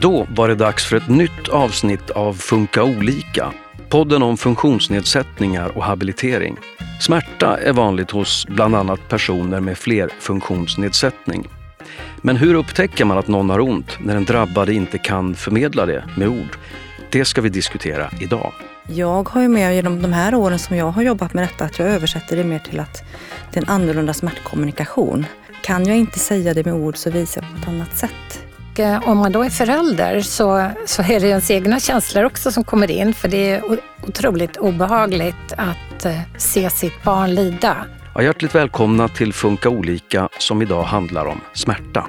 Då var det dags för ett nytt avsnitt av Funka olika. Podden om funktionsnedsättningar och habilitering. Smärta är vanligt hos bland annat personer med flerfunktionsnedsättning. Men hur upptäcker man att någon har ont när den drabbade inte kan förmedla det med ord? Det ska vi diskutera idag. Jag har ju med genom de här åren som jag har jobbat med detta att jag översätter det mer till att det är en annorlunda smärtkommunikation. Kan jag inte säga det med ord så visar jag på ett annat sätt. Eh, om man då är förälder så, så är det ens egna känslor också som kommer in för det är otroligt obehagligt att eh, se sitt barn lida. Ja, hjärtligt välkomna till Funka olika som idag handlar om smärta.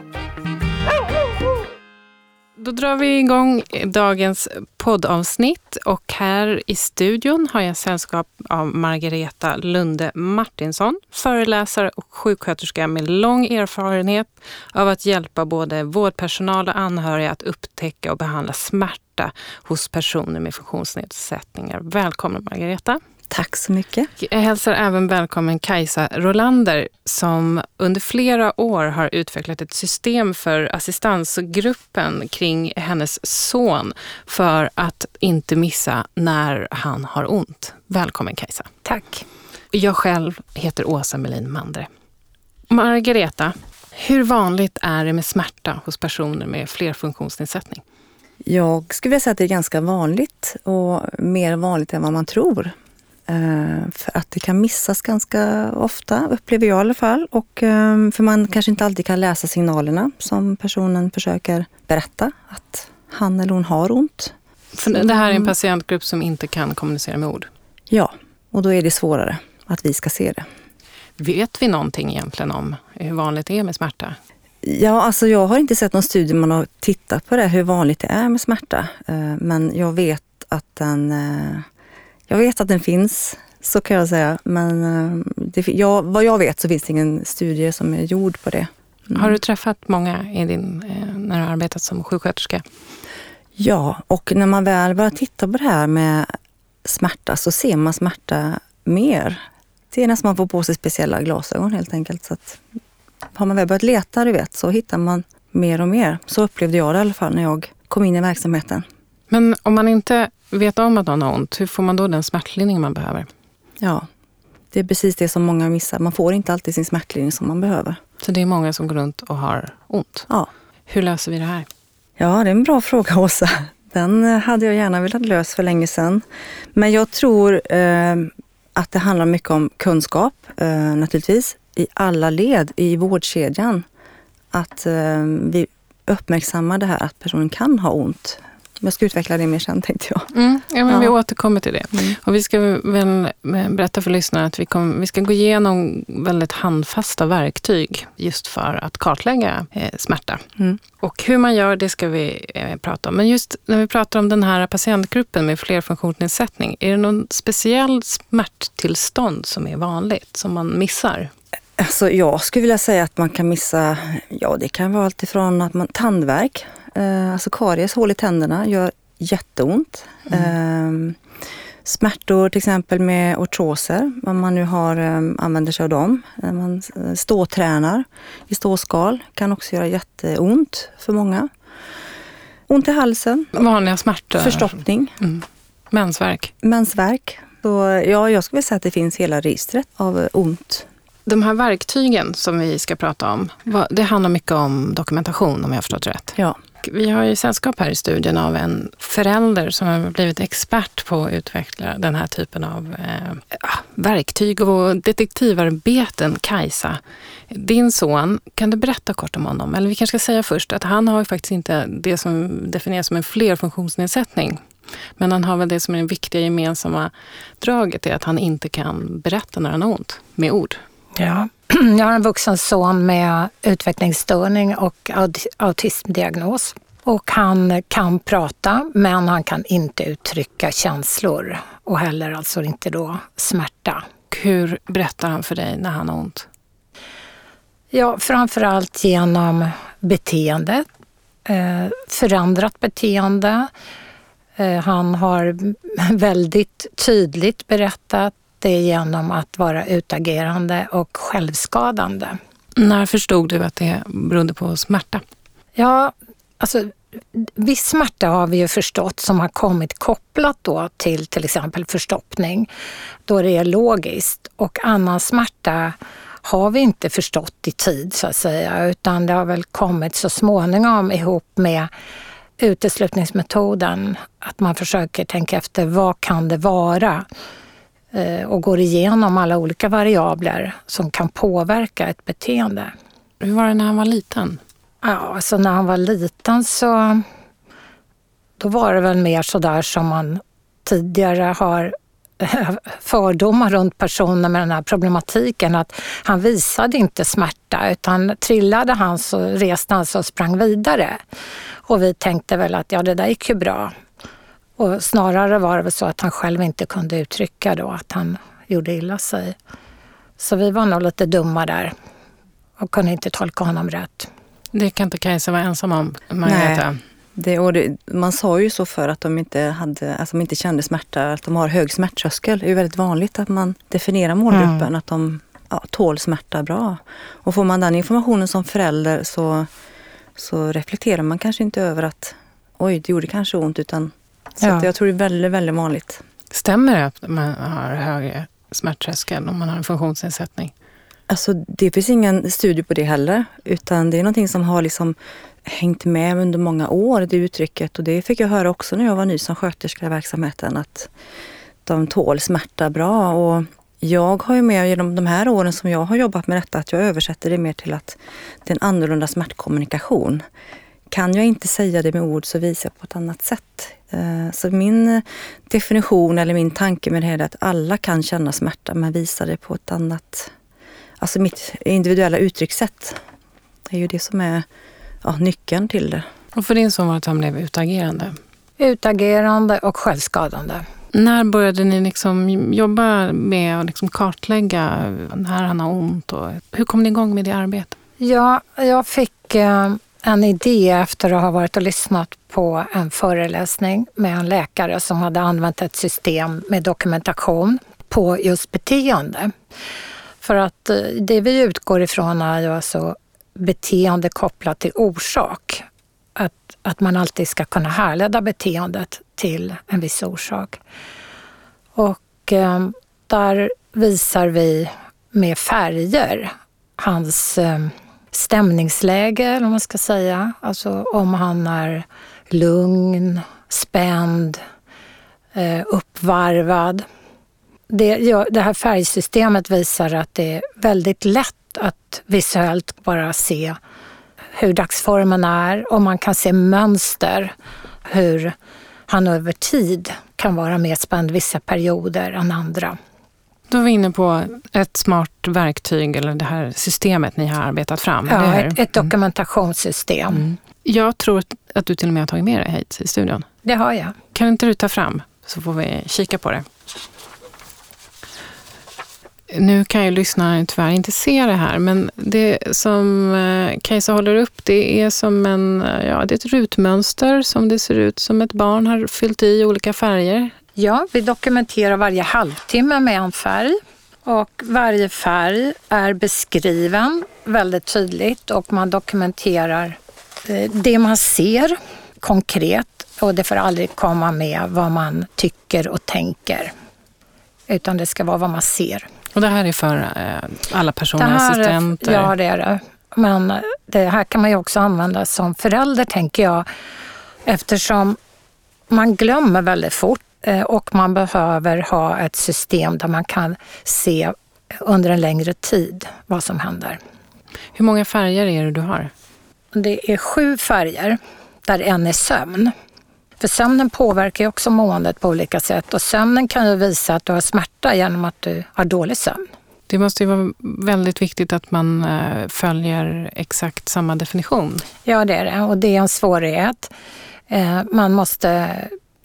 Då drar vi igång dagens poddavsnitt och här i studion har jag sällskap av Margareta Lunde Martinsson, föreläsare och sjuksköterska med lång erfarenhet av att hjälpa både vårdpersonal och anhöriga att upptäcka och behandla smärta hos personer med funktionsnedsättningar. Välkommen Margareta! Tack så mycket. Jag hälsar även välkommen Kajsa Rolander som under flera år har utvecklat ett system för assistansgruppen kring hennes son för att inte missa när han har ont. Välkommen Kajsa. Tack. Jag själv heter Åsa Melin Mandre. Margareta, hur vanligt är det med smärta hos personer med flerfunktionsnedsättning? Jag skulle vilja säga att det är ganska vanligt och mer vanligt än vad man tror. Eh, för att det kan missas ganska ofta, upplever jag i alla fall. Och ehm, för man kanske inte alltid kan läsa signalerna som personen försöker berätta att han eller hon har ont. För det här är en patientgrupp som inte kan kommunicera med ord? Ja, och då är det svårare att vi ska se det. Vet vi någonting egentligen om hur vanligt det är med smärta? Ja, alltså jag har inte sett någon studie man har tittat på det, hur vanligt det är med smärta. Eh, men jag vet att den eh, jag vet att den finns, så kan jag säga. Men eh, det, jag, vad jag vet så finns det ingen studie som är gjord på det. Mm. Har du träffat många i din, eh, när du har arbetat som sjuksköterska? Ja, och när man väl börjar titta på det här med smärta så ser man smärta mer. Det är nästan man får på sig speciella glasögon helt enkelt. Så att har man väl börjat leta, du vet, så hittar man mer och mer. Så upplevde jag det i alla fall när jag kom in i verksamheten. Men om man inte vet om att någon har ont, hur får man då den smärtlindring man behöver? Ja, det är precis det som många missar. Man får inte alltid sin smärtlindring som man behöver. Så det är många som går runt och har ont? Ja. Hur löser vi det här? Ja, det är en bra fråga Åsa. Den hade jag gärna velat lösa för länge sedan. Men jag tror eh, att det handlar mycket om kunskap eh, naturligtvis i alla led i vårdkedjan. Att eh, vi uppmärksammar det här att personen kan ha ont jag ska utveckla det mer sen tänkte jag. Mm, ja, men ja. Vi återkommer till det. Mm. Och vi ska väl berätta för lyssnarna att vi, kom, vi ska gå igenom väldigt handfasta verktyg just för att kartlägga eh, smärta. Mm. Och hur man gör det ska vi eh, prata om. Men just när vi pratar om den här patientgruppen med flerfunktionsnedsättning, är det någon speciell smärttillstånd som är vanligt, som man missar? Alltså jag skulle vilja säga att man kan missa, ja det kan vara allt ifrån att man, tandvärk, Eh, alltså karies, hål i tänderna, gör jätteont. Mm. Eh, smärtor till exempel med ortroser, om man nu har, eh, använder sig av dem. När man ståtränar i ståskal kan också göra jätteont för många. Ont i halsen. Vanliga smärtor? Förstoppning. Mm. Mensvärk? Mensvärk. Så, ja, jag skulle säga att det finns hela registret av ont de här verktygen som vi ska prata om, det handlar mycket om dokumentation om jag har förstått rätt. Ja. Vi har ju sällskap här i studion av en förälder som har blivit expert på att utveckla den här typen av eh, ah, verktyg och detektivarbeten. Kajsa, din son, kan du berätta kort om honom? Eller vi kanske ska säga först att han har ju faktiskt inte det som definieras som en flerfunktionsnedsättning. Men han har väl det som är det viktiga gemensamma draget är att han inte kan berätta när han har ont med ord. Ja. Jag har en vuxen son med utvecklingsstörning och autismdiagnos. Och han kan prata, men han kan inte uttrycka känslor och heller alltså inte då smärta. Hur berättar han för dig när han har ont? Ja, framförallt genom beteende, eh, förändrat beteende. Eh, han har väldigt tydligt berättat det genom att vara utagerande och självskadande. När förstod du att det berodde på smärta? Ja, alltså viss smärta har vi ju förstått som har kommit kopplat då till till exempel förstoppning, då det är logiskt. Och annan smärta har vi inte förstått i tid så att säga, utan det har väl kommit så småningom ihop med uteslutningsmetoden. Att man försöker tänka efter vad kan det vara? Eh, och går igenom alla olika variabler som kan påverka ett beteende. Hur var det när han var liten? Ja, alltså när han var liten så då var det väl mer sådär som man tidigare har fördomar runt personer med den här problematiken. Att han visade inte smärta utan trillade han så reste han sig och sprang vidare. Och vi tänkte väl att ja, det där gick ju bra. Och snarare var det väl så att han själv inte kunde uttrycka då att han gjorde illa sig. Så vi var nog lite dumma där och kunde inte tolka honom rätt. Det kan inte Kajsa vara ensam om, Margareta. Nej. Det, och det, man sa ju så för att de inte, hade, alltså de inte kände smärta, att de har hög smärttröskel. Det är ju väldigt vanligt att man definierar målgruppen, mm. att de ja, tål smärta bra. Och får man den informationen som förälder så, så reflekterar man kanske inte över att oj, det gjorde kanske ont, utan så ja. jag tror det är väldigt, väldigt vanligt. Stämmer det att man har hög smärttröskel om man har en funktionsnedsättning? Alltså, det finns ingen studie på det heller, utan det är någonting som har liksom hängt med under många år, det uttrycket. Och det fick jag höra också när jag var ny som sköterska i verksamheten, att de tål smärta bra. Och jag har ju med genom de här åren som jag har jobbat med detta, att jag översätter det mer till att det är en annorlunda smärtkommunikation. Kan jag inte säga det med ord så visar jag på ett annat sätt. Eh, så min definition eller min tanke med det här är att alla kan känna smärta men visar det på ett annat, alltså mitt individuella uttryckssätt. Det är ju det som är ja, nyckeln till det. Och för din son var det att han blev utagerande? Utagerande och självskadande. När började ni liksom jobba med att liksom kartlägga när han har ont? Och hur kom ni igång med det arbetet? Ja, jag fick eh, en idé efter att ha varit och lyssnat på en föreläsning med en läkare som hade använt ett system med dokumentation på just beteende. För att eh, det vi utgår ifrån är ju alltså beteende kopplat till orsak. Att, att man alltid ska kunna härleda beteendet till en viss orsak. Och eh, där visar vi med färger hans eh, stämningsläge, eller vad man ska säga. Alltså om han är lugn, spänd, eh, uppvarvad. Det, ja, det här färgsystemet visar att det är väldigt lätt att visuellt bara se hur dagsformen är och man kan se mönster, hur han över tid kan vara mer spänd vissa perioder än andra. Då är vi inne på ett smart verktyg eller det här systemet ni har arbetat fram. Ja, ett, ett, mm. dokumentationssystem. Mm. Jag tror att du till och med har tagit med det hit i studion. Det har jag. Kan inte du ta fram så får vi kika på det. Nu kan ju lyssnaren tyvärr inte se det här, men det som eh, Kajsa håller upp, det är som en, eh, ja, det är ett rutmönster som det ser ut som ett barn har fyllt i olika färger. Ja, vi dokumenterar varje halvtimme med en färg och varje färg är beskriven väldigt tydligt och man dokumenterar eh, det man ser konkret och det får aldrig komma med vad man tycker och tänker. Utan det ska vara vad man ser. Och det här är för eh, alla personliga assistenter? Ja, det är det. Men det här kan man ju också använda som förälder, tänker jag, eftersom man glömmer väldigt fort eh, och man behöver ha ett system där man kan se under en längre tid vad som händer. Hur många färger är det du har? Det är sju färger, där en är sömn. För sömnen påverkar ju också måendet på olika sätt och sömnen kan ju visa att du har smärta genom att du har dålig sömn. Det måste ju vara väldigt viktigt att man eh, följer exakt samma definition. Ja, det är det och det är en svårighet. Eh, man måste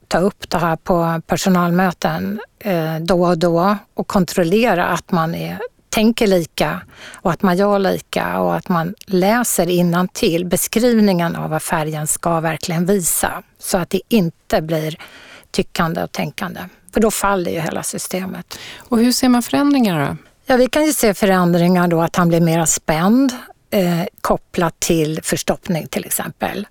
ta upp det här på personalmöten eh, då och då och kontrollera att man är tänker lika och att man gör lika och att man läser till beskrivningen av vad färgen ska verkligen visa så att det inte blir tyckande och tänkande. För då faller ju hela systemet. Och hur ser man förändringar då? Ja, vi kan ju se förändringar då att han blir mer spänd eh, kopplat till förstoppning till exempel.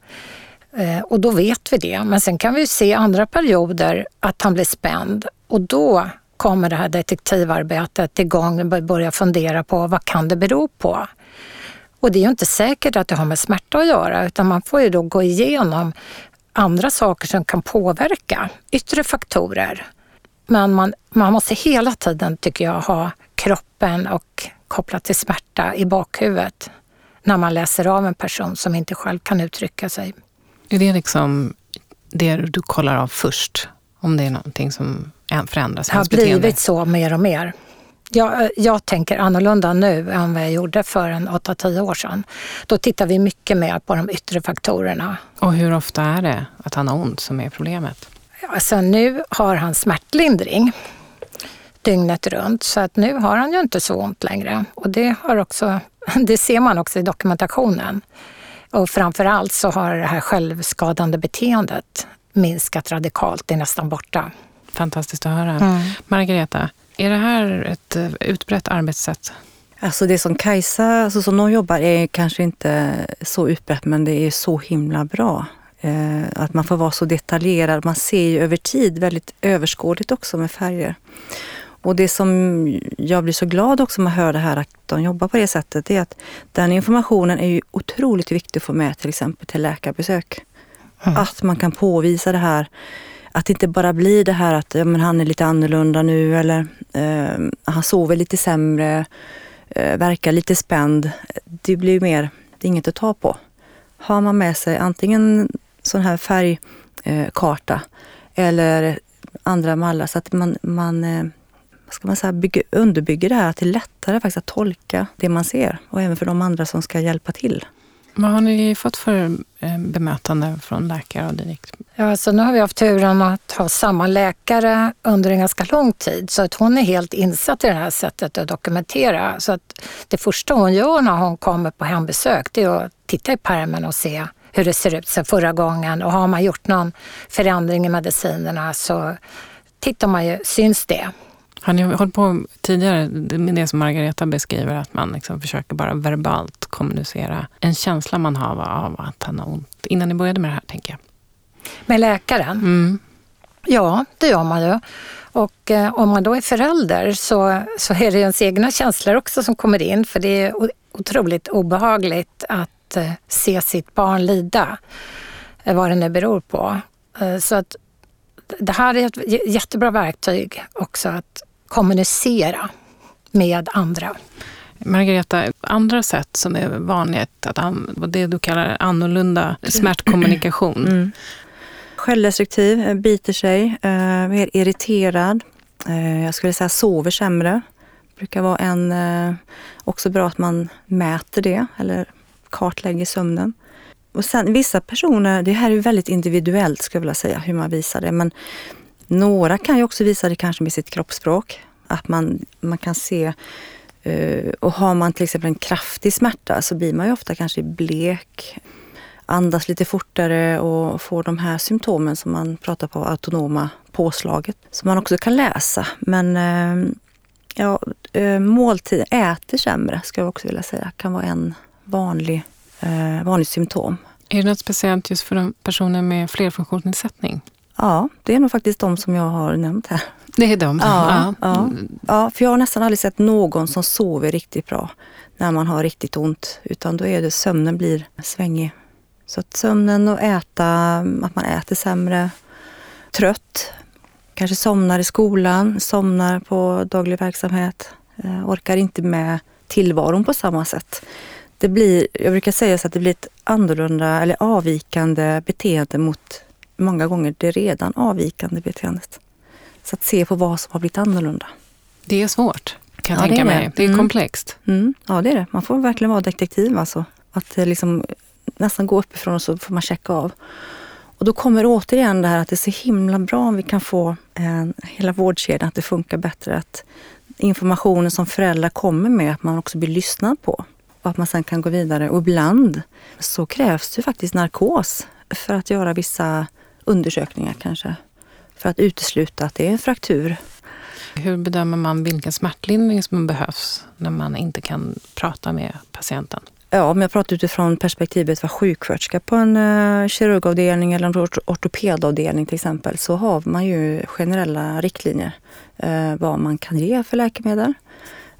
Eh, och då vet vi det. Men sen kan vi se andra perioder att han blir spänd och då kommer det här detektivarbetet igång och börjar fundera på vad kan det bero på? Och det är ju inte säkert att det har med smärta att göra utan man får ju då gå igenom andra saker som kan påverka, yttre faktorer. Men man, man måste hela tiden, tycker jag, ha kroppen och kopplat till smärta i bakhuvudet när man läser av en person som inte själv kan uttrycka sig. Är det liksom det du kollar av först? Om det är någonting som förändras? Det har blivit så mer och mer. Jag, jag tänker annorlunda nu än vad jag gjorde för en 8-10 år sedan. Då tittar vi mycket mer på de yttre faktorerna. Och hur ofta är det att han har ont som är problemet? Alltså nu har han smärtlindring dygnet runt så att nu har han ju inte så ont längre. Och det, har också, det ser man också i dokumentationen. Och framför allt så har det här självskadande beteendet minskat radikalt, det är nästan borta. Fantastiskt att höra. Mm. Margareta, är det här ett eh, utbrett arbetssätt? Alltså det som Kajsa, alltså som de jobbar, är kanske inte så utbrett men det är så himla bra. Eh, att man får vara så detaljerad. Man ser ju över tid väldigt överskådligt också med färger. Och det som jag blir så glad också med att höra det här att de jobbar på det sättet, är att den informationen är ju otroligt viktig att få med till exempel till läkarbesök. Mm. Att man kan påvisa det här att det inte bara blir det här att ja, men han är lite annorlunda nu eller eh, han sover lite sämre, eh, verkar lite spänd. Det blir mer, det är inget att ta på. Har man med sig antingen sån här färgkarta eh, eller andra mallar så att man, man eh, vad ska man säga, bygger, underbygger det här att det är lättare faktiskt att tolka det man ser och även för de andra som ska hjälpa till. Vad har ni fått för eh, bemötande från läkare och dylikt? Ja, alltså nu har vi haft turen att ha samma läkare under en ganska lång tid så att hon är helt insatt i det här sättet att dokumentera. Så att det första hon gör när hon kommer på hembesök det är att titta i pärmen och se hur det ser ut sen förra gången och har man gjort någon förändring i medicinerna så tittar man ju, syns det? Har ni hållit på tidigare med det som Margareta beskriver, att man liksom försöker bara verbalt kommunicera en känsla man har av att han har ont, innan ni började med det här tänker jag? Med läkaren? Mm. Ja, det gör man ju. Och eh, om man då är förälder så, så är det ens egna känslor också som kommer in, för det är otroligt obehagligt att eh, se sitt barn lida, eh, vad det nu beror på. Eh, så att det här är ett jättebra verktyg också att kommunicera med andra. Margareta, andra sätt som är vanligt, att det du kallar annorlunda smärtkommunikation. Mm. Självdestruktiv, eh, biter sig, eh, mer irriterad. Eh, jag skulle säga sover sämre. Det brukar vara en, också bra att man mäter det eller kartlägger sömnen. Och sen vissa personer, det här är väldigt individuellt skulle jag vilja säga, hur man visar det. Men några kan ju också visa det kanske med sitt kroppsspråk. Att man, man kan se eh, och har man till exempel en kraftig smärta så blir man ju ofta kanske blek, andas lite fortare och får de här symptomen som man pratar på, autonoma påslaget. Som man också kan läsa. Men eh, ja, eh, måltid, äter sämre skulle jag också vilja säga, kan vara en vanlig, vanlig symptom. Är det något speciellt just för personer med flerfunktionsnedsättning? Ja, det är nog faktiskt de som jag har nämnt här. Det är de? Ja, ja. ja, för jag har nästan aldrig sett någon som sover riktigt bra när man har riktigt ont. Utan då är det sömnen blir svängig. Så att sömnen och äta, att man äter sämre, trött, kanske somnar i skolan, somnar på daglig verksamhet, eh, orkar inte med tillvaron på samma sätt. Det blir, jag brukar säga så att det blir ett annorlunda eller avvikande beteende mot många gånger det redan avvikande beteendet. Så att se på vad som har blivit annorlunda. Det är svårt kan jag ja, tänka det mig. Det är mm. komplext. Mm. Ja, det är det. Man får verkligen vara detektiv alltså. Att liksom nästan gå uppifrån och så får man checka av. Och då kommer återigen det här att det är så himla bra om vi kan få en, hela vårdkedjan att det funkar bättre. Att informationen som föräldrar kommer med, att man också blir lyssnad på. Och att man sen kan gå vidare. Och ibland så krävs det faktiskt narkos för att göra vissa undersökningar kanske. För att utesluta att det är en fraktur. Hur bedömer man vilken smärtlindring som behövs när man inte kan prata med patienten? Ja, om jag pratar utifrån perspektivet vara sjuksköterska på en uh, kirurgavdelning eller en ortopedavdelning till exempel så har man ju generella riktlinjer uh, vad man kan ge för läkemedel.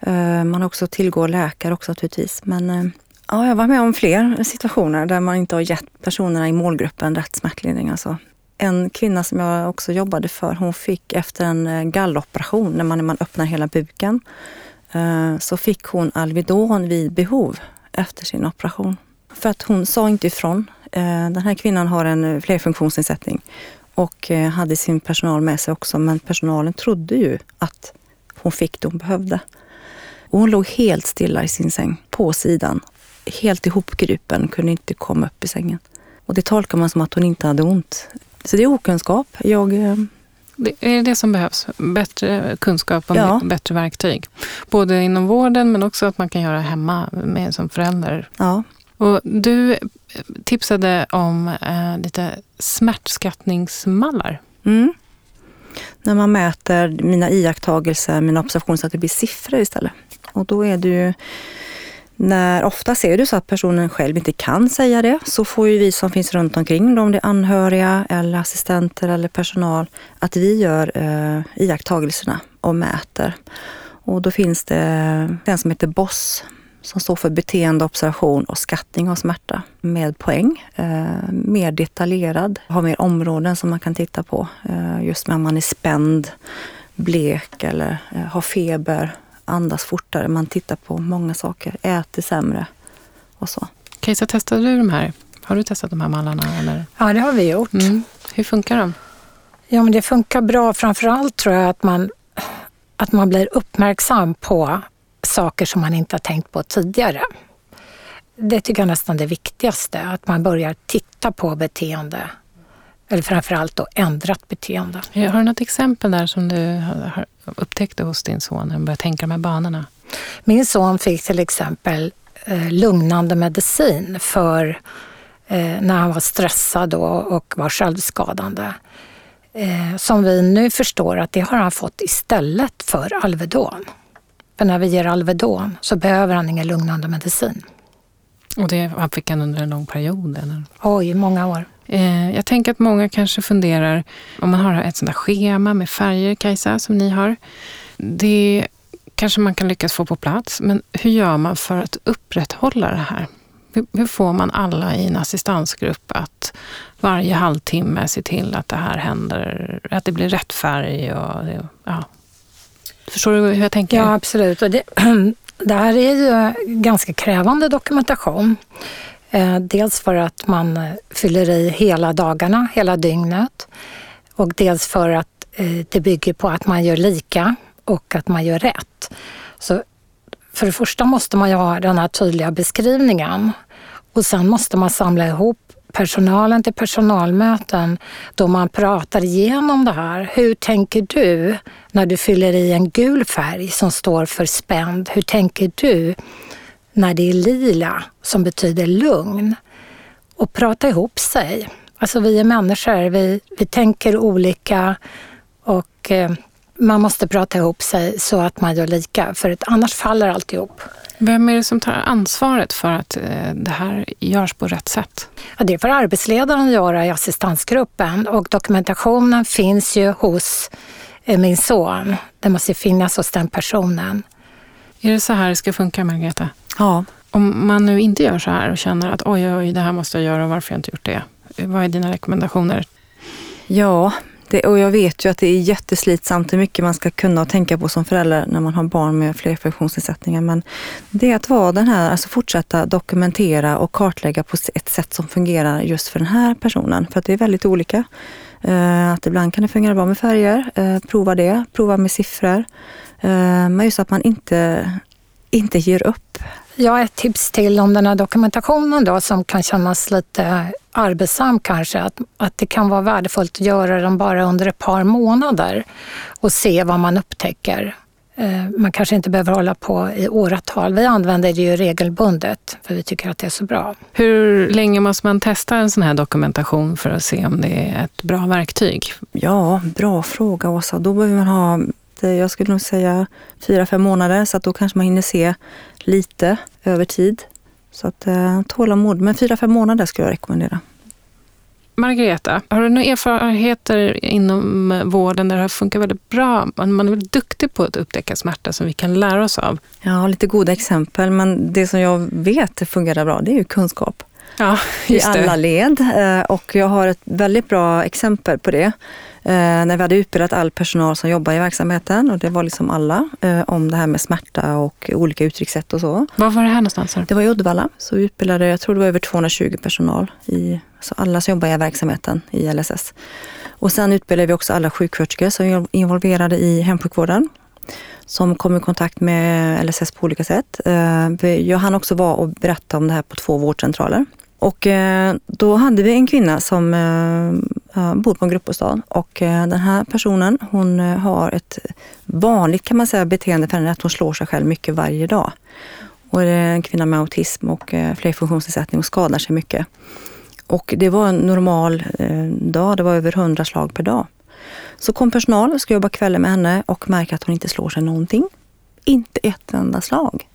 Uh, man har också tillgå läkare också naturligtvis. Men uh, ja, jag var med om fler situationer där man inte har gett personerna i målgruppen rätt smärtlindring. Alltså. En kvinna som jag också jobbade för, hon fick efter en eh, galloperation, när man, när man öppnar hela buken, eh, så fick hon Alvedon vid behov efter sin operation. För att hon sa inte ifrån. Eh, den här kvinnan har en flerfunktionsnedsättning och hade sin personal med sig också. Men personalen trodde ju att hon fick det hon behövde. Och hon låg helt stilla i sin säng, på sidan. Helt ihopgrupen, kunde inte komma upp i sängen. Och det tolkar man som att hon inte hade ont. Så det är okunskap. Jag eh, det är det som behövs. Bättre kunskap och ja. bättre verktyg. Både inom vården men också att man kan göra hemma med, som förälder. Ja. Och du tipsade om eh, lite smärtskattningsmallar. Mm. När man mäter mina iakttagelser, mina observationer så att det blir siffror istället. Och då är det ju när oftast är det så att personen själv inte kan säga det, så får ju vi som finns runt omkring, om det är anhöriga eller assistenter eller personal, att vi gör eh, iakttagelserna och mäter. Och då finns det en som heter BOSS som står för beteende, observation och skattning av smärta med poäng. Eh, mer detaljerad, har mer områden som man kan titta på. Eh, just när man är spänd, blek eller eh, har feber, andas fortare, man tittar på många saker, äter sämre och så. Kajsa, testade du de här? Har du testat de här mallarna? Eller? Ja, det har vi gjort. Mm. Hur funkar de? Ja, men det funkar bra. Framförallt tror jag att man, att man blir uppmärksam på saker som man inte har tänkt på tidigare. Det tycker jag nästan det viktigaste, att man börjar titta på beteende. Eller framförallt då ändrat beteende. Har du något exempel där som du har upptäckte hos din son när du började tänka de här banorna? Min son fick till exempel eh, lugnande medicin för eh, när han var stressad och var självskadande. Eh, som vi nu förstår att det har han fått istället för Alvedon. För när vi ger Alvedon så behöver han ingen lugnande medicin. Och det fick han under en lång period? Eller? Oj, många år. Eh, jag tänker att många kanske funderar, om man har ett sånt där schema med färger, Kajsa, som ni har. Det kanske man kan lyckas få på plats, men hur gör man för att upprätthålla det här? Hur får man alla i en assistansgrupp att varje halvtimme se till att det här händer, att det blir rätt färg? Och, ja. Förstår du hur jag tänker? Ja, absolut. Och det, det här är ju ganska krävande dokumentation. Eh, dels för att man eh, fyller i hela dagarna, hela dygnet. Och dels för att eh, det bygger på att man gör lika och att man gör rätt. Så för det första måste man ju ha den här tydliga beskrivningen och sen måste man samla ihop personalen till personalmöten då man pratar igenom det här. Hur tänker du när du fyller i en gul färg som står för spänd? Hur tänker du när det är lila som betyder lugn? Och prata ihop sig. Alltså vi är människor, vi, vi tänker olika och eh, man måste prata ihop sig så att man gör lika, för annars faller alltihop. Vem är det som tar ansvaret för att eh, det här görs på rätt sätt? Ja, det får arbetsledaren göra i assistansgruppen och dokumentationen finns ju hos eh, min son. Det måste finnas hos den personen. Är det så här det ska funka, Margareta? Ja. Om man nu inte gör så här och känner att oj, oj, det här måste jag göra och varför jag inte gjort det? Vad är dina rekommendationer? Ja, det, och jag vet ju att det är jätteslitsamt hur mycket man ska kunna och tänka på som förälder när man har barn med fler funktionsnedsättningar. Men det är att vara den här, alltså fortsätta dokumentera och kartlägga på ett sätt som fungerar just för den här personen. För att det är väldigt olika. Uh, att ibland kan det fungera bra med färger. Uh, prova det, prova med siffror. Uh, men just att man inte, inte ger upp. Ja, ett tips till om den här dokumentationen då som kan kännas lite arbetsam kanske, att, att det kan vara värdefullt att göra den bara under ett par månader och se vad man upptäcker. Eh, man kanske inte behöver hålla på i åratal. Vi använder det ju regelbundet för vi tycker att det är så bra. Hur länge måste man testa en sån här dokumentation för att se om det är ett bra verktyg? Ja, bra fråga Åsa. Då behöver man ha, jag skulle nog säga fyra, fem månader så att då kanske man hinner se lite över tid. Så att, eh, tålamod, men fyra, fem månader skulle jag rekommendera. Margareta, har du några erfarenheter inom vården där det har funkat väldigt bra? Man är väldigt duktig på att upptäcka smärta som vi kan lära oss av. Ja, lite goda exempel, men det som jag vet fungerar bra, det är ju kunskap. Ja, I alla led. Eh, och jag har ett väldigt bra exempel på det. Eh, när vi hade utbildat all personal som jobbar i verksamheten och det var liksom alla eh, om det här med smärta och olika uttryckssätt och så. Var var det här någonstans? Det var i Uddevalla. Så vi utbildade, jag tror det var över 220 personal, i, så alla som jobbar i verksamheten i LSS. Och sen utbildade vi också alla sjuksköterskor som är involverade i hemsjukvården som kom i kontakt med LSS på olika sätt. Jag hann också vara och berätta om det här på två vårdcentraler. Och eh, då hade vi en kvinna som eh, bor på en gruppbostad och eh, den här personen hon har ett vanligt kan man säga beteende för henne att hon slår sig själv mycket varje dag. Och det är en kvinna med autism och flerfunktionsnedsättning och skadar sig mycket. Och det var en normal dag, det var över 100 slag per dag. Så kom personal och skulle jobba kvällen med henne och märker att hon inte slår sig någonting. Inte ett enda slag.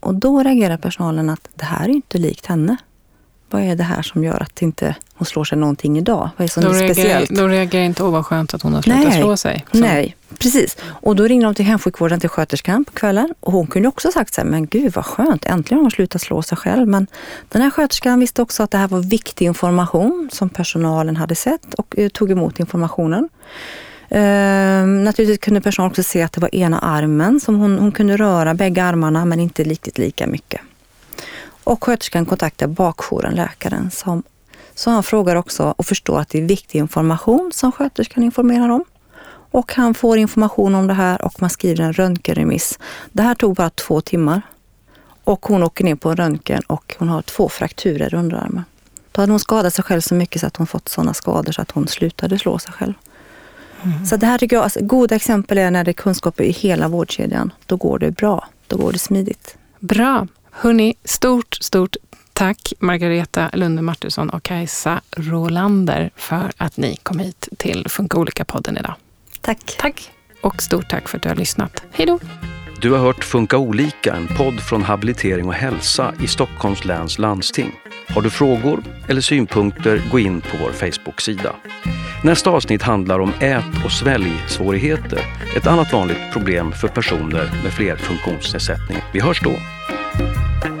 Och då reagerar personalen att det här är inte likt henne vad är det här som gör att inte hon slår sig någonting idag? Vad är som då är speciellt? Då reagerar inte, åh vad skönt att hon har slutat Nej. slå sig. Så. Nej, precis. Och då ringde de till hemsjukvården, till sköterskan på kvällen. Och hon kunde också sagt så här, men gud vad skönt, äntligen har hon slutat slå sig själv. Men den här sköterskan visste också att det här var viktig information som personalen hade sett och eh, tog emot informationen. Ehm, naturligtvis kunde personalen också se att det var ena armen som hon, hon kunde röra, bägge armarna, men inte riktigt lika mycket. Och sköterskan kontaktar bakjouren, läkaren, som, så han frågar också och förstår att det är viktig information som sköterskan informerar om. Och han får information om det här och man skriver en röntgenremiss. Det här tog bara två timmar. Och hon åker ner på röntgen och hon har två frakturer i underarmen. Då hade hon skadat sig själv så mycket så att hon fått sådana skador så att hon slutade slå sig själv. Mm. Så det här tycker jag, alltså, goda exempel är när det är kunskaper i hela vårdkedjan. Då går det bra. Då går det smidigt. Bra. Hörni, stort, stort tack Margareta Lunde Martinsson och Kajsa Rolander för att ni kom hit till Funka olika-podden idag. Tack. Tack. Och stort tack för att du har lyssnat. Hej då. Du har hört Funka olika, en podd från Habilitering och hälsa i Stockholms läns landsting. Har du frågor eller synpunkter, gå in på vår Facebook-sida. Nästa avsnitt handlar om ät och sväljsvårigheter, ett annat vanligt problem för personer med fler funktionsnedsättning. Vi hörs då! you